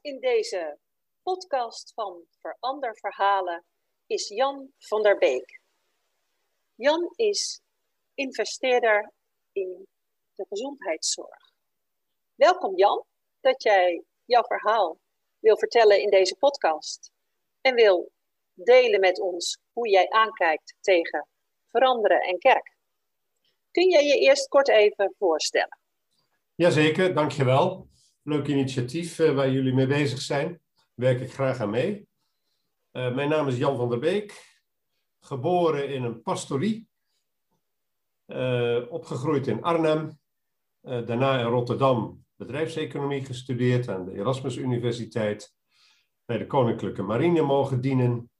in deze podcast van Verander Verhalen is Jan van der Beek. Jan is investeerder in de gezondheidszorg. Welkom Jan, dat jij jouw verhaal wil vertellen in deze podcast en wil delen met ons hoe jij aankijkt tegen veranderen en kerk. Kun jij je eerst kort even voorstellen? Jazeker, dankjewel. Leuk initiatief uh, waar jullie mee bezig zijn. Werk ik graag aan mee. Uh, mijn naam is Jan van der Beek, geboren in een pastorie, uh, opgegroeid in Arnhem, daarna in Rotterdam bedrijfseconomie gestudeerd aan de Erasmus Universiteit, bij de Koninklijke Marine mogen dienen,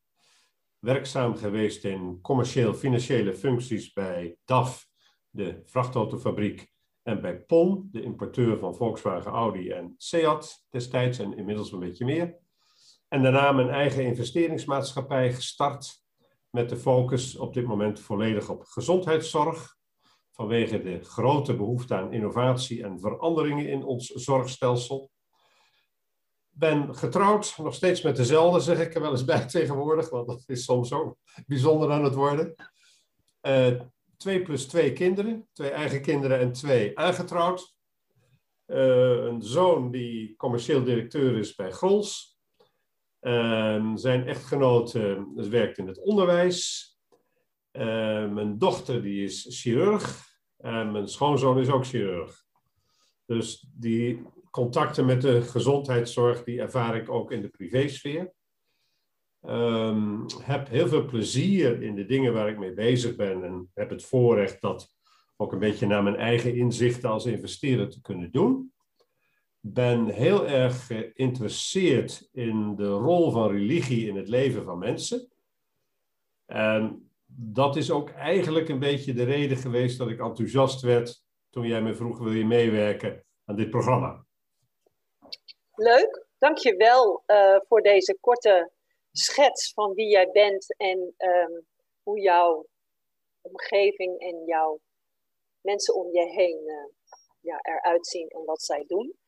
werkzaam geweest in commercieel-financiële functies bij DAF, de vrachtautofabriek, en bij PON, de importeur van Volkswagen, Audi en Seat destijds en inmiddels een beetje meer. En daarna mijn eigen investeringsmaatschappij gestart met de focus op dit moment volledig op gezondheidszorg. Vanwege de grote behoefte aan innovatie en veranderingen in ons zorgstelsel. Ben getrouwd, nog steeds met dezelfde, zeg ik er wel eens bij tegenwoordig, want dat is soms ook bijzonder aan het worden. Uh, twee plus twee kinderen, twee eigen kinderen en twee aangetrouwd. Uh, een zoon die commercieel directeur is bij Grols. Zijn echtgenoot uh, werkt in het onderwijs. mijn dochter die is chirurg. En mijn schoonzoon is ook chirurg. Dus die contacten met de gezondheidszorg, die ervaar ik ook in de privésfeer. Um, heb heel veel plezier in de dingen waar ik mee bezig ben en heb het voorrecht dat ook een beetje naar mijn eigen inzichten als investeerder te kunnen doen. Ben heel erg geïnteresseerd in de rol van religie in het leven van mensen. En dat is ook eigenlijk een beetje de reden geweest dat ik enthousiast werd toen jij me vroeg wil je meewerken aan dit programma. Leuk, dankjewel uh, voor deze korte schets van wie jij bent en um, hoe jouw omgeving en jouw mensen om je heen uh, ja, eruit zien en wat zij doen.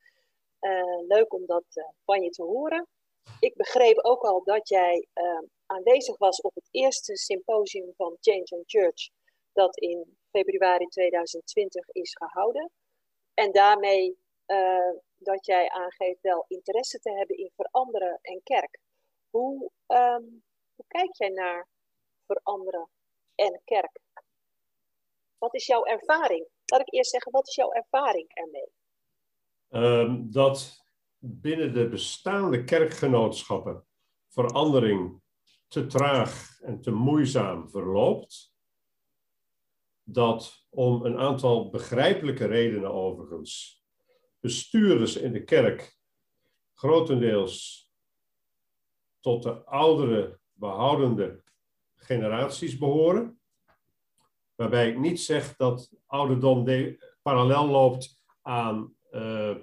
Uh, leuk om dat uh, van je te horen. Ik begreep ook al dat jij ehm, aanwezig was op het eerste symposium van Change and Church, dat in februari 2020 is gehouden. En daarmee dat jij aangeeft wel interesse te hebben in veranderen en kerk. Hoe, um, hoe kijk jij naar veranderen en kerk? Wat is jouw ervaring? Laat ik eerst zeggen, wat is jouw ervaring ermee? Um, dat binnen de bestaande kerkgenootschappen verandering te traag en te moeizaam verloopt. Dat om een aantal begrijpelijke redenen overigens bestuurders in de kerk grotendeels tot de oudere behoudende generaties behoren. Waarbij ik niet zeg dat ouderdom parallel loopt aan uh,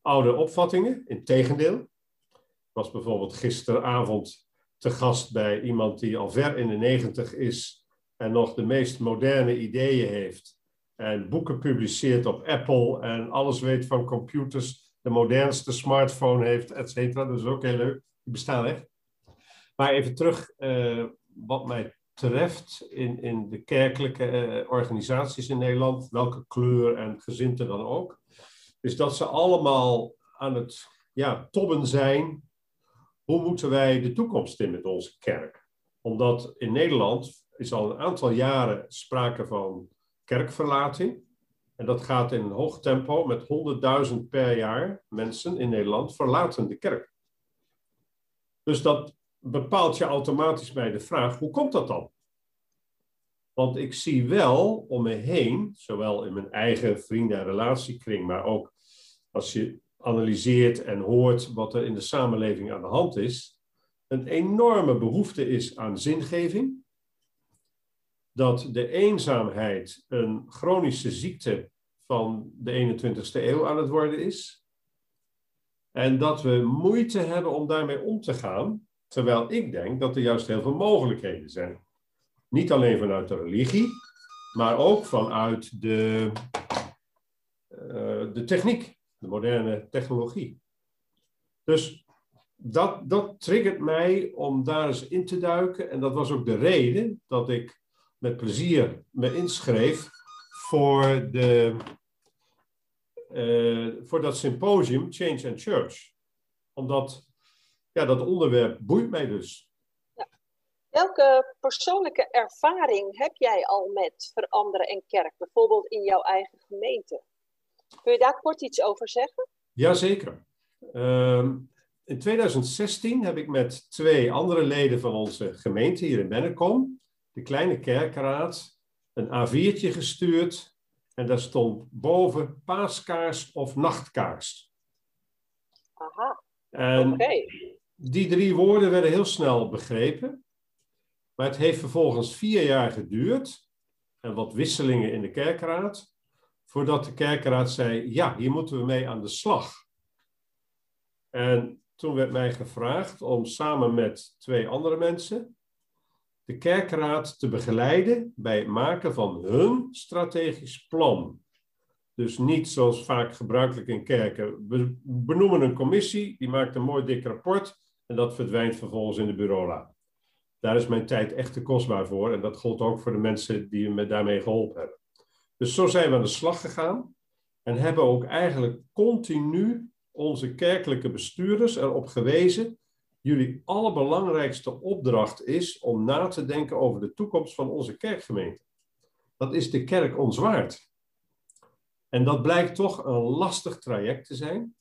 oude opvattingen. Integendeel. Ik was bijvoorbeeld gisteravond te gast bij iemand die al ver in de negentig is en nog de meest moderne ideeën heeft. En boeken publiceert op Apple en alles weet van computers, de modernste smartphone heeft, et cetera. Dat is ook heel leuk. Die bestaan echt. Maar even terug, uh, wat mij treft in, in de kerkelijke uh, organisaties in Nederland, welke kleur en gezinte dan ook, is dat ze allemaal aan het ja, tobben zijn. Hoe moeten wij de toekomst in met onze kerk? Omdat in Nederland is al een aantal jaren sprake van kerkverlating. En dat gaat in een hoog tempo met 100.000 per jaar mensen in Nederland verlaten de kerk. Dus dat bepaalt je automatisch bij de vraag, hoe komt dat dan? Want ik zie wel om me heen, zowel in mijn eigen vrienden- en relatiekring, maar ook als je analyseert en hoort wat er in de samenleving aan de hand is, een enorme behoefte is aan zingeving. Dat de eenzaamheid een chronische ziekte van de 21ste eeuw aan het worden is. En dat we moeite hebben om daarmee om te gaan, Terwijl ik denk dat er juist heel veel mogelijkheden zijn. Niet alleen vanuit de religie, maar ook vanuit de, uh, de techniek, de moderne technologie. Dus dat, dat triggert mij om daar eens in te duiken. En dat was ook de reden dat ik met plezier me inschreef voor, de, voor dat symposium Change and Church. Omdat ja, dat onderwerp boeit mij dus. Ja. Welke persoonlijke ervaring heb jij al met veranderen en kerk, bijvoorbeeld in jouw eigen gemeente? Kun je daar kort iets over zeggen? Jazeker. Um, in 2016 heb ik met twee andere leden van onze gemeente hier in Bennekom, de kleine kerkraad, een A4'tje gestuurd. En daar stond boven paaskaars of nachtkaars. Aha. En die drie woorden werden heel snel begrepen. Maar het heeft vervolgens vier jaar geduurd. En wat wisselingen in de kerkraad. Voordat de kerkraad zei: ja, hier moeten we mee aan de slag. En toen werd mij gevraagd om samen met twee andere mensen de kerkraad te begeleiden bij het maken van hun strategisch plan. Dus niet zoals vaak gebruikelijk in kerken. We benoemen een commissie, die maakt een mooi dik rapport en dat verdwijnt vervolgens in de bureaula. Daar is mijn tijd echt te kostbaar voor en dat gold ook voor de mensen die me daarmee geholpen hebben. Dus zo zijn we aan de slag gegaan en hebben ook eigenlijk continu onze kerkelijke bestuurders erop gewezen. Jullie allerbelangrijkste opdracht is om na te denken over de toekomst van onze kerkgemeente. Dat is de kerk ons waard. En dat blijkt toch een lastig traject te zijn.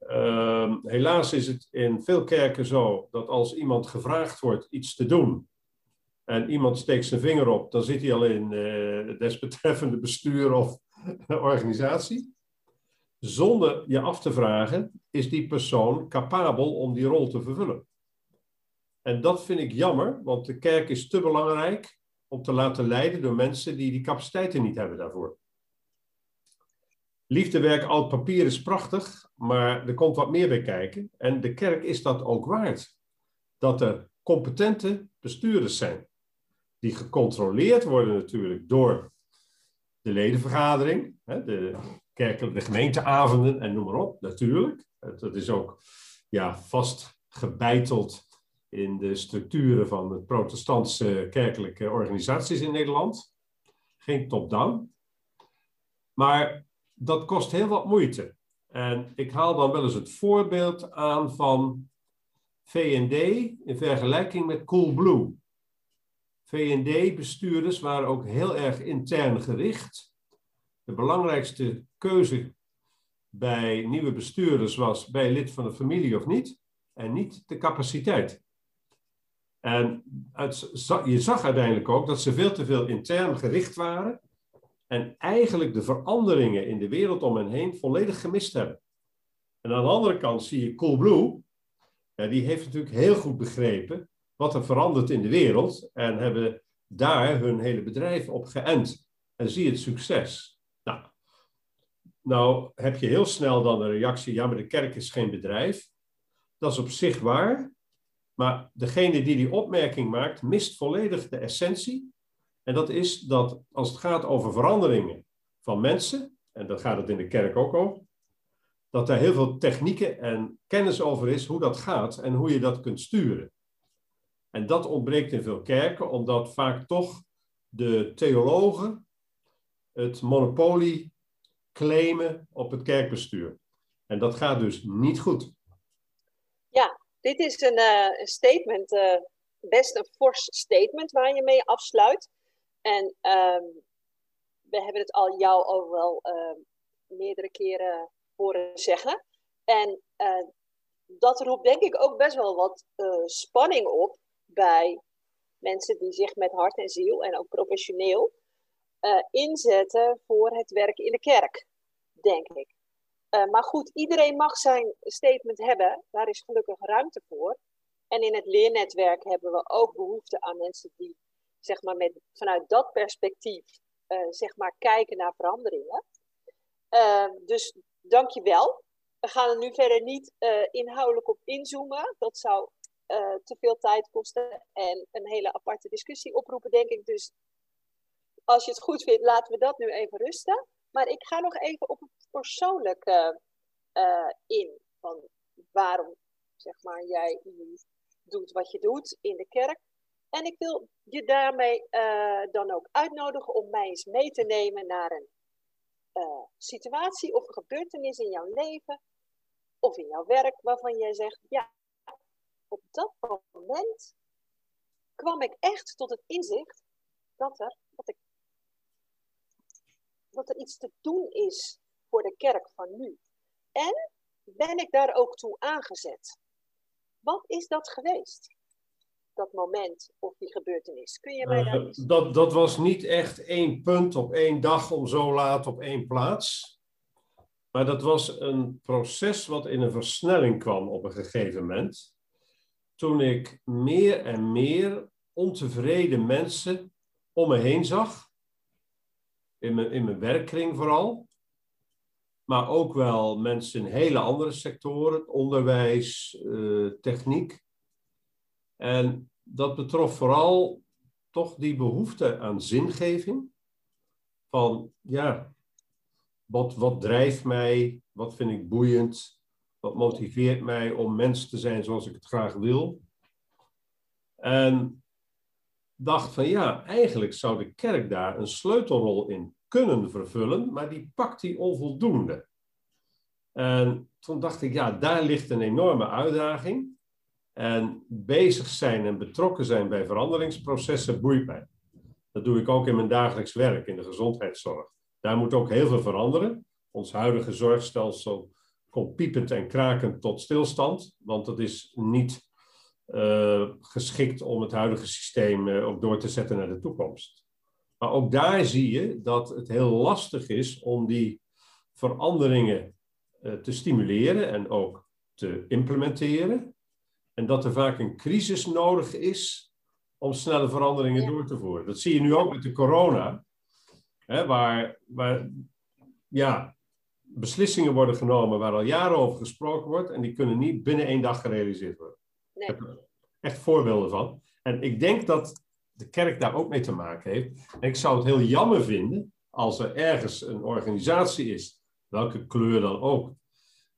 Uh, helaas is het in veel kerken zo dat als iemand gevraagd wordt iets te doen en iemand steekt zijn vinger op, dan zit hij al in uh, het desbetreffende bestuur of organisatie zonder je af te vragen, is die persoon capabel om die rol te vervullen. En dat vind ik jammer, want de kerk is te belangrijk om te laten leiden door mensen die die capaciteiten niet hebben daarvoor. Liefdewerk oud papier is prachtig, maar er komt wat meer bij kijken. En de kerk is dat ook waard. Dat er competente bestuurders zijn. Die gecontroleerd worden natuurlijk door de ledenvergadering, de kerkelijke gemeenteavonden en noem maar op, natuurlijk. Dat is ook ja, vast gebeiteld in de structuren van de protestantse kerkelijke organisaties in Nederland. Geen top-down. Maar dat kost heel wat moeite. En ik haal dan wel eens het voorbeeld aan van VND in vergelijking met Coolblue. VND-bestuurders waren ook heel erg intern gericht. De belangrijkste keuze bij nieuwe bestuurders was bij lid van de familie of niet, en niet de capaciteit. En je zag uiteindelijk ook dat ze veel te veel intern gericht waren en eigenlijk de veranderingen in de wereld om hen heen volledig gemist hebben. En aan de andere kant zie je Coolblue, ja, die heeft natuurlijk heel goed begrepen wat er verandert in de wereld en hebben daar hun hele bedrijf op geënt. En zie het succes. Nou heb je heel snel dan de reactie, ja, maar de kerk is geen bedrijf. Dat is op zich waar, maar degene die die opmerking maakt, mist volledig de essentie. En dat is dat als het gaat over veranderingen van mensen, en dan gaat het in de kerk ook over, dat daar heel veel technieken en kennis over is hoe dat gaat en hoe je dat kunt sturen. En dat ontbreekt in veel kerken, omdat vaak toch de theologen het monopolie claimen op het kerkbestuur. En dat gaat dus niet goed. Ja, dit is een, uh, statement, uh, best een fors statement waar je mee afsluit. En um, we hebben het al jou al wel uh, meerdere keren horen zeggen. En uh, dat roept denk ik ook best wel wat spanning op bij mensen die zich met hart en ziel en ook professioneel uh, inzetten voor het werk in de kerk, denk ik. Uh, maar goed, iedereen mag zijn statement hebben. Daar is gelukkig ruimte voor. En in het leernetwerk hebben we ook behoefte aan mensen die zeg maar, met, vanuit dat perspectief uh, zeg maar, kijken naar veranderingen. dus dank je wel. We gaan er nu verder niet inhoudelijk op inzoomen. Dat zou te veel tijd kosten en een hele aparte discussie oproepen, denk ik. Dus als je het goed vindt, laten we dat nu even rusten. Maar ik ga nog even op het persoonlijke uh, in. Van waarom zeg maar, jij doet wat je doet in de kerk. En ik wil je daarmee uh, dan ook uitnodigen om mij eens mee te nemen naar een uh, situatie of gebeurtenis in jouw leven of in jouw werk waarvan jij zegt, ja, op dat moment kwam ik echt tot het inzicht dat er, dat er iets te doen is voor de kerk van nu. En ben ik daar ook toe aangezet? Wat is dat geweest? Dat moment of die gebeurtenis? Kun je mij uh, daar... dat, dat was niet echt één punt op één dag om zo laat op één plaats. Maar dat was een proces wat in een versnelling kwam op een gegeven moment. Toen ik meer en meer ontevreden mensen om me heen zag. In mijn, in mijn werkkring vooral. Maar ook wel mensen in hele andere sectoren. Onderwijs, uh, techniek. En dat betrof vooral toch die behoefte aan zingeving. Van ja, wat, wat drijft mij? Wat vind ik boeiend? Wat motiveert mij om mens te zijn zoals ik het graag wil? En dacht van ja, eigenlijk zou de kerk daar een sleutelrol in kunnen vervullen, maar die pakt die onvoldoende. En toen dacht ik, ja, daar ligt een enorme uitdaging. En bezig zijn en betrokken zijn bij veranderingsprocessen boeit mij. Dat doe ik ook in mijn dagelijks werk in de gezondheidszorg. Daar moet ook heel veel veranderen. Ons huidige zorgstelsel komt piepend en krakend tot stilstand, want dat is niet uh, geschikt om het huidige systeem uh, ook door te zetten naar de toekomst. Maar ook daar zie je dat het heel lastig is om die veranderingen uh, te stimuleren en ook te implementeren. En dat er vaak een crisis nodig is om snelle veranderingen ja. door te voeren. Dat zie je nu ook met de corona, hè, waar, waar ja, beslissingen worden genomen waar al jaren over gesproken wordt en die kunnen niet binnen één dag gerealiseerd worden. Ik heb er echt voorbeelden van. En ik denk dat de kerk daar ook mee te maken heeft. En ik zou het heel jammer vinden als er ergens een organisatie is, welke kleur dan ook,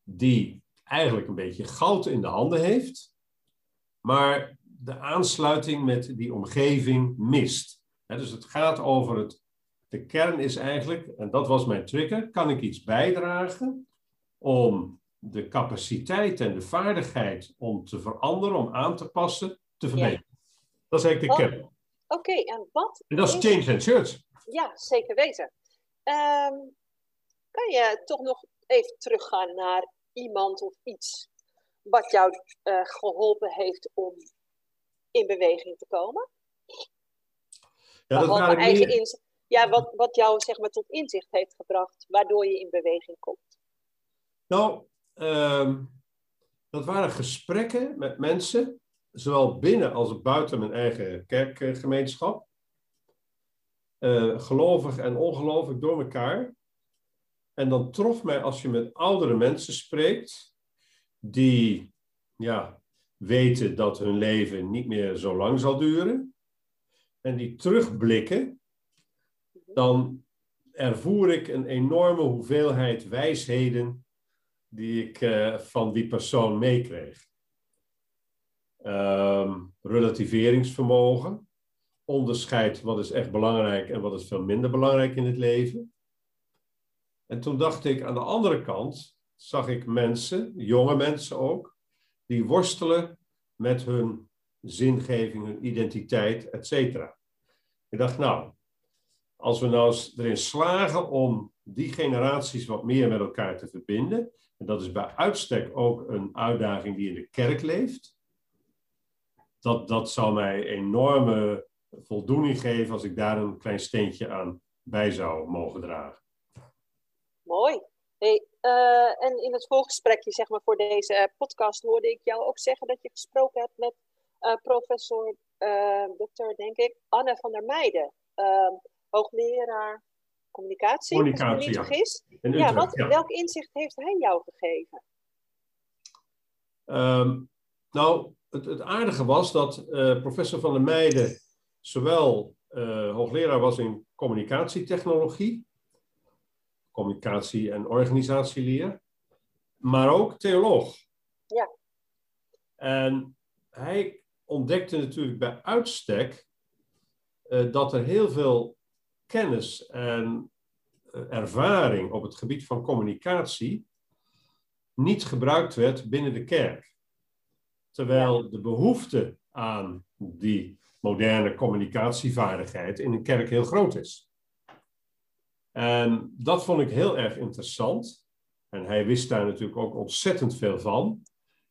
die eigenlijk een beetje goud in de handen heeft, maar de aansluiting met die omgeving mist. dus het gaat over het. De kern is eigenlijk, en dat was mijn trigger, kan ik iets bijdragen om de capaciteit en de vaardigheid om te veranderen, om aan te passen, te verbeteren. Dat is eigenlijk de kern. Oké, okay, en wat. En dat is Change and Church. Ja, zeker weten. Um, kan je toch nog even teruggaan naar iemand of iets wat jou uh, geholpen heeft om in beweging te komen? Ja, dat eigen. Ja, wat, wat jou zeg maar tot inzicht heeft gebracht, waardoor je in beweging komt. Nou, Ehm, dat waren gesprekken met mensen, zowel binnen als buiten mijn eigen kerkgemeenschap. Uh, gelovig en ongelovig door elkaar. En dan trof mij als je met oudere mensen spreekt, die ja, weten dat hun leven niet meer zo lang zal duren, en die terugblikken, dan ervoer ik een enorme hoeveelheid wijsheden die ik uh, van die persoon meekreeg. Um, relativeringsvermogen, onderscheid wat is echt belangrijk en wat is veel minder belangrijk in het leven. En toen dacht ik, aan de andere kant zag ik mensen, jonge mensen ook, die worstelen met hun zingeving, hun identiteit, et cetera. Ik dacht, nou, als we nou erin slagen om die generaties wat meer met elkaar te verbinden, en dat is bij uitstek ook een uitdaging die in de kerk leeft. Dat, dat zal mij enorme voldoening geven als ik daar een klein steentje aan bij zou mogen dragen. Mooi. Hey, uh, en in het voorgesprekje zeg maar, voor deze podcast hoorde ik jou ook zeggen dat je gesproken hebt met uh, professor, uh, dokter denk ik, Anne van der Meijden, hoogleraar communicatie, communicatie als niet ja. ja, wat, Welk inzicht heeft hij jou gegeven? Um, nou, het, het, aardige was dat uh, professor Van der Meijden zowel uh, hoogleraar was in communicatietechnologie, communicatie- en organisatieleer, maar ook theoloog. Ja. En hij ontdekte natuurlijk bij uitstek uh, dat er heel veel kennis en uh, ervaring op het gebied van communicatie niet gebruikt werd binnen de kerk. Terwijl de behoefte aan die moderne communicatievaardigheid in een kerk heel groot is. En dat vond ik heel erg interessant. En hij wist daar natuurlijk ook ontzettend veel van.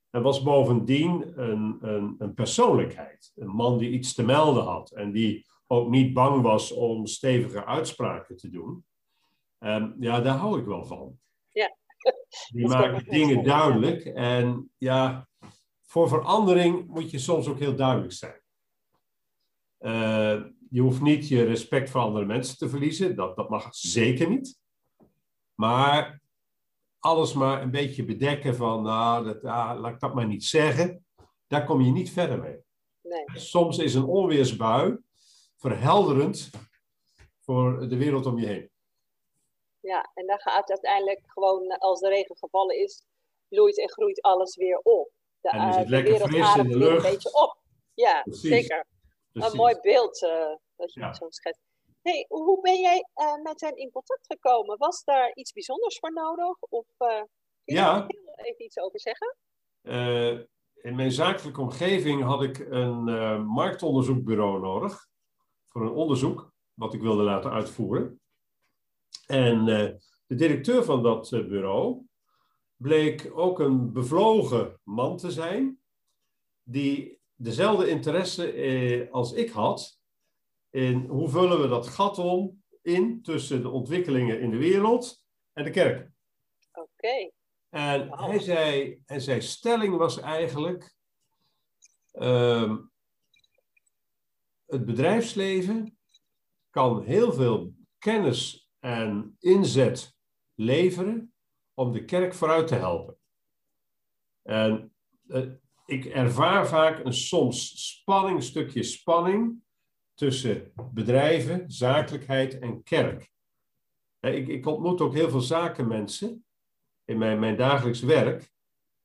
En was bovendien een, een, een persoonlijkheid. Een man die iets te melden had. En die ook niet bang was om stevige uitspraken te doen. En ja, daar hou ik wel van. Ja. Die maakt dingen duidelijk. En ja, voor verandering moet je soms ook heel duidelijk zijn. Uh, je hoeft niet je respect voor andere mensen te verliezen. Dat, dat mag zeker niet. Maar alles maar een beetje bedekken van, nou, dat, ah, laat ik dat maar niet zeggen. Daar kom je niet verder mee. Nee. Soms is een onweersbui verhelderend voor de wereld om je heen. Ja, en dan gaat uiteindelijk gewoon, als de regen gevallen is, bloeit en groeit alles weer op. De, en is het lekker fris in de lucht. een beetje op. Ja, Precies. zeker. Een mooi beeld uh, dat je ja. zo schetst. Hey, hoe ben jij uh, met hen in contact gekomen? Was daar iets bijzonders voor nodig? Of uh, kun je ja. even iets over zeggen? in mijn zakelijke omgeving had ik een marktonderzoekbureau nodig. Voor een onderzoek wat ik wilde laten uitvoeren. En de directeur van dat bureau bleek ook een bevlogen man te zijn. Die dezelfde interesse eh, als ik had in hoe vullen we dat gat om in tussen de ontwikkelingen in de wereld en de kerk. Oké. En, hij zei, en zijn stelling was eigenlijk, uh, het bedrijfsleven kan heel veel kennis en inzet leveren om de kerk vooruit te helpen. En uh, ik ervaar vaak een soms spanning, stukje spanning tussen bedrijven, zakelijkheid en kerk. Ik, ik ontmoet ook heel veel zakenmensen in mijn, mijn dagelijks werk,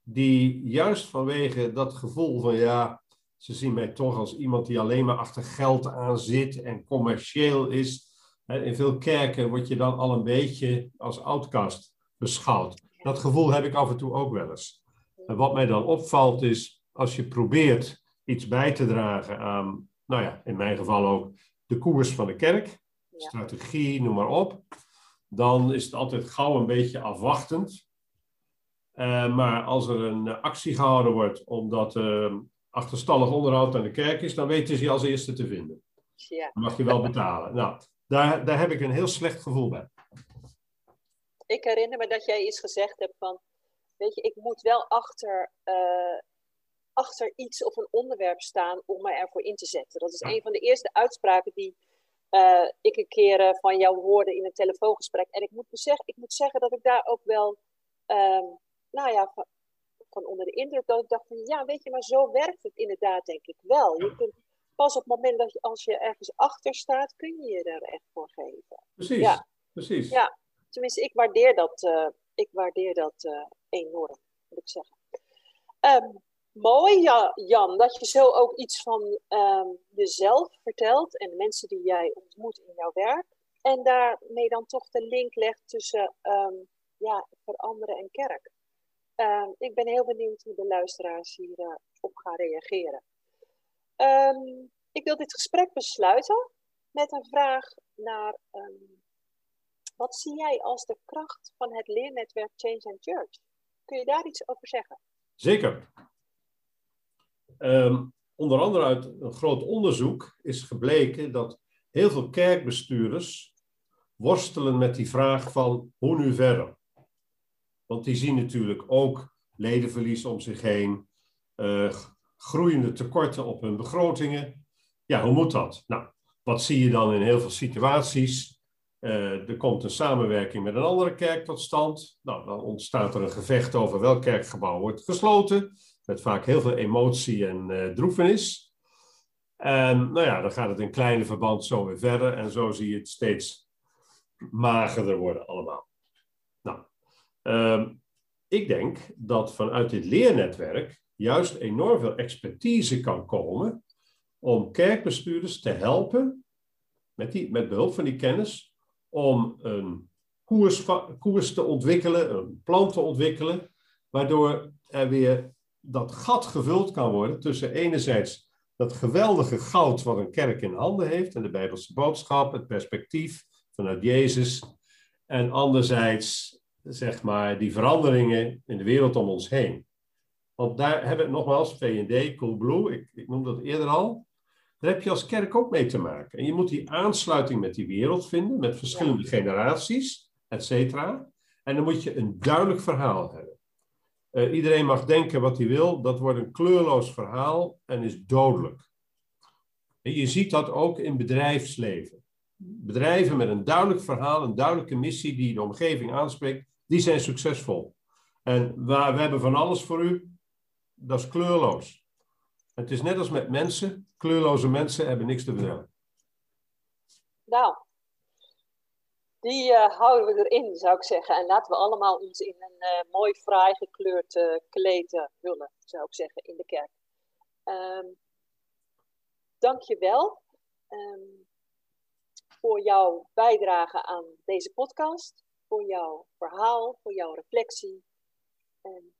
die juist vanwege dat gevoel van ja, ze zien mij toch als iemand die alleen maar achter geld aan zit en commercieel is. In veel kerken word je dan al een beetje als outcast beschouwd. Dat gevoel heb ik af en toe ook wel eens. En wat mij dan opvalt is, als je probeert iets bij te dragen aan, nou ja, in mijn geval ook de koers van de kerk, strategie, noem maar op, dan is het altijd gauw een beetje afwachtend. Uh, maar als er een actie gehouden wordt omdat uh, achterstallig onderhoud aan de kerk is, dan weten ze je als eerste te vinden. Ja. Dan mag je wel betalen. Nou, daar, daar heb ik een heel slecht gevoel bij. Ik herinner me dat jij eens gezegd hebt van, weet je, ik moet wel achter, uh, achter iets of een onderwerp staan om me ervoor in te zetten. Dat is een van de eerste uitspraken die uh, ik een keer uh, van jou hoorde in een telefoongesprek. En ik moet, zeggen, ik moet zeggen dat ik daar ook wel, um, nou ja, van, onder de indruk dat ik dacht van, ja, weet je, maar zo werkt het inderdaad denk ik wel. Je kunt pas op het moment dat je, als je ergens achter staat, kun je je er echt voor geven. Precies, ja. precies. Ja, tenminste, ik waardeer dat, uh, ik waardeer dat enorm, moet ik zeggen. Um, mooi, ja, Jan, dat je zo ook iets van um, jezelf vertelt en de mensen die jij ontmoet in jouw werk. En daarmee dan toch de link legt tussen um, ja, veranderen en kerk. Um, ik ben heel benieuwd hoe de luisteraars hierop op gaan reageren. ik wil dit gesprek besluiten met een vraag naar wat zie jij als de kracht van het leernetwerk Change and Church? Kun je daar iets over zeggen? Zeker. Onder andere uit een groot onderzoek is gebleken dat heel veel kerkbestuurders worstelen met die vraag van hoe nu verder. Want die zien natuurlijk ook ledenverlies om zich heen, uh, groeiende tekorten op hun begrotingen. Ja, hoe moet dat? Nou, wat zie je dan in heel veel situaties? Uh, er komt een samenwerking met een andere kerk tot stand. Nou, dan ontstaat er een gevecht over welk kerkgebouw wordt gesloten met vaak heel veel emotie en uh, droefenis. En nou ja, dan gaat het in kleine verband zo weer verder en zo zie je het steeds magerder worden allemaal. Um, ik denk dat vanuit dit leernetwerk juist enorm veel expertise kan komen om kerkbestuurders te helpen, met, die, met behulp van die kennis, om een koers, koers te ontwikkelen, een plan te ontwikkelen, waardoor er weer dat gat gevuld kan worden tussen enerzijds dat geweldige goud wat een kerk in handen heeft en de Bijbelse boodschap, het perspectief vanuit Jezus, en anderzijds zeg maar die veranderingen in de wereld om ons heen. Want daar hebben we nogmaals, V&D, Coolblue, ik, ik noemde dat eerder al, daar heb je als kerk ook mee te maken. En je moet die aansluiting met die wereld vinden, met verschillende generaties, et cetera. En dan moet je een duidelijk verhaal hebben. Uh, iedereen mag denken wat hij wil, dat wordt een kleurloos verhaal en is dodelijk. En je ziet dat ook in bedrijfsleven. Bedrijven met een duidelijk verhaal, een duidelijke missie die de omgeving aanspreekt, die zijn succesvol. En waar, we hebben van alles voor u, dat is kleurloos. Het is net als met mensen, kleurloze mensen hebben niks te vertellen. Nou, die uh, houden we erin, zou ik zeggen. En laten we allemaal ons in een uh, mooi fraai gekleurd uh, kleed hullen, zou ik zeggen, in de kerk. Um, Dank je wel um, voor jouw bijdrage aan deze podcast, voor jouw verhaal, voor jouw reflectie. En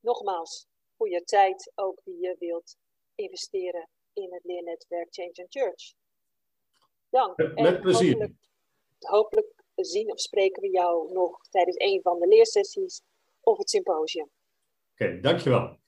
nogmaals, voor je tijd ook die je wilt investeren in het leernetwerk Change and Church. Dank. Met, plezier. Hopelijk, hopelijk, zien of spreken we jou nog tijdens een van de leersessies of het symposium. Oké, okay, dankjewel.